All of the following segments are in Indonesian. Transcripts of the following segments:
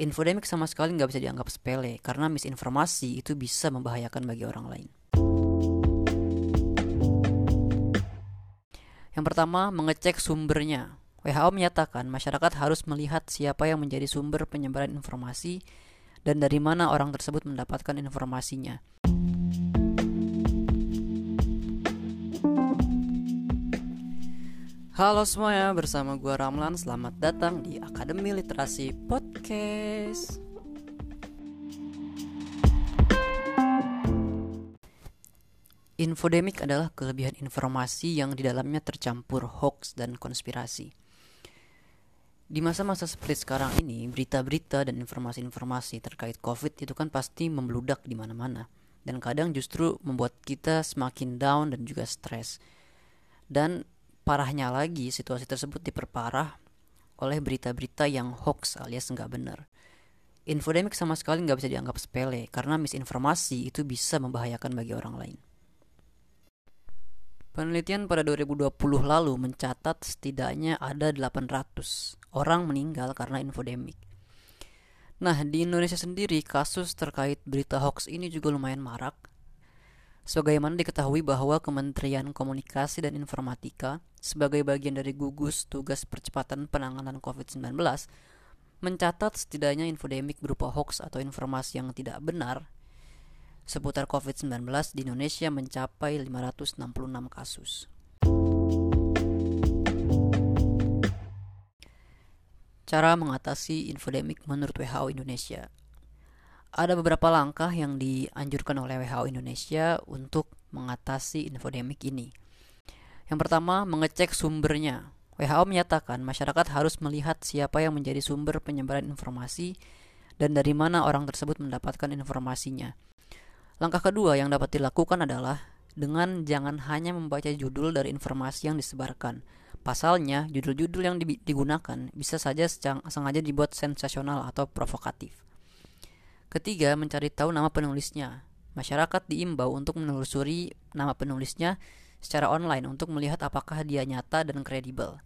Infodemik sama sekali nggak bisa dianggap sepele karena misinformasi itu bisa membahayakan bagi orang lain. Yang pertama, mengecek sumbernya. WHO menyatakan masyarakat harus melihat siapa yang menjadi sumber penyebaran informasi dan dari mana orang tersebut mendapatkan informasinya. Halo semuanya, bersama gue Ramlan. Selamat datang di Akademi Literasi Podcast. Infodemik adalah kelebihan informasi yang di dalamnya tercampur hoax dan konspirasi. Di masa-masa seperti sekarang ini, berita-berita dan informasi-informasi terkait COVID itu kan pasti membludak di mana-mana dan kadang justru membuat kita semakin down dan juga stres. Dan Parahnya lagi, situasi tersebut diperparah oleh berita-berita yang hoax alias nggak benar. Infodemik sama sekali nggak bisa dianggap sepele karena misinformasi itu bisa membahayakan bagi orang lain. Penelitian pada 2020 lalu mencatat setidaknya ada 800 orang meninggal karena infodemik. Nah, di Indonesia sendiri kasus terkait berita hoax ini juga lumayan marak. Sebagaimana diketahui bahwa Kementerian Komunikasi dan Informatika sebagai bagian dari gugus tugas percepatan penanganan COVID-19 mencatat setidaknya infodemik berupa hoax atau informasi yang tidak benar seputar COVID-19 di Indonesia mencapai 566 kasus. Cara mengatasi infodemik menurut WHO Indonesia Ada beberapa langkah yang dianjurkan oleh WHO Indonesia untuk mengatasi infodemik ini. Yang pertama, mengecek sumbernya. WHO menyatakan masyarakat harus melihat siapa yang menjadi sumber penyebaran informasi dan dari mana orang tersebut mendapatkan informasinya. Langkah kedua yang dapat dilakukan adalah dengan jangan hanya membaca judul dari informasi yang disebarkan. Pasalnya, judul-judul yang digunakan bisa saja sengaja dibuat sensasional atau provokatif. Ketiga, mencari tahu nama penulisnya. Masyarakat diimbau untuk menelusuri nama penulisnya secara online untuk melihat apakah dia nyata dan kredibel.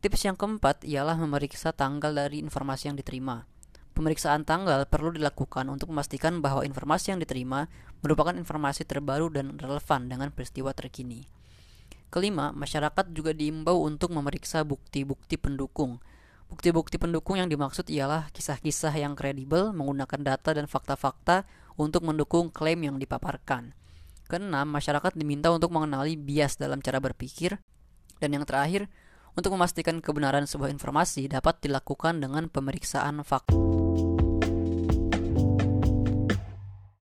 Tips yang keempat ialah memeriksa tanggal dari informasi yang diterima. Pemeriksaan tanggal perlu dilakukan untuk memastikan bahwa informasi yang diterima merupakan informasi terbaru dan relevan dengan peristiwa terkini. Kelima, masyarakat juga diimbau untuk memeriksa bukti-bukti pendukung. Bukti-bukti pendukung yang dimaksud ialah kisah-kisah yang kredibel menggunakan data dan fakta-fakta untuk mendukung klaim yang dipaparkan. Keenam, masyarakat diminta untuk mengenali bias dalam cara berpikir. Dan yang terakhir, untuk memastikan kebenaran sebuah informasi dapat dilakukan dengan pemeriksaan fakta.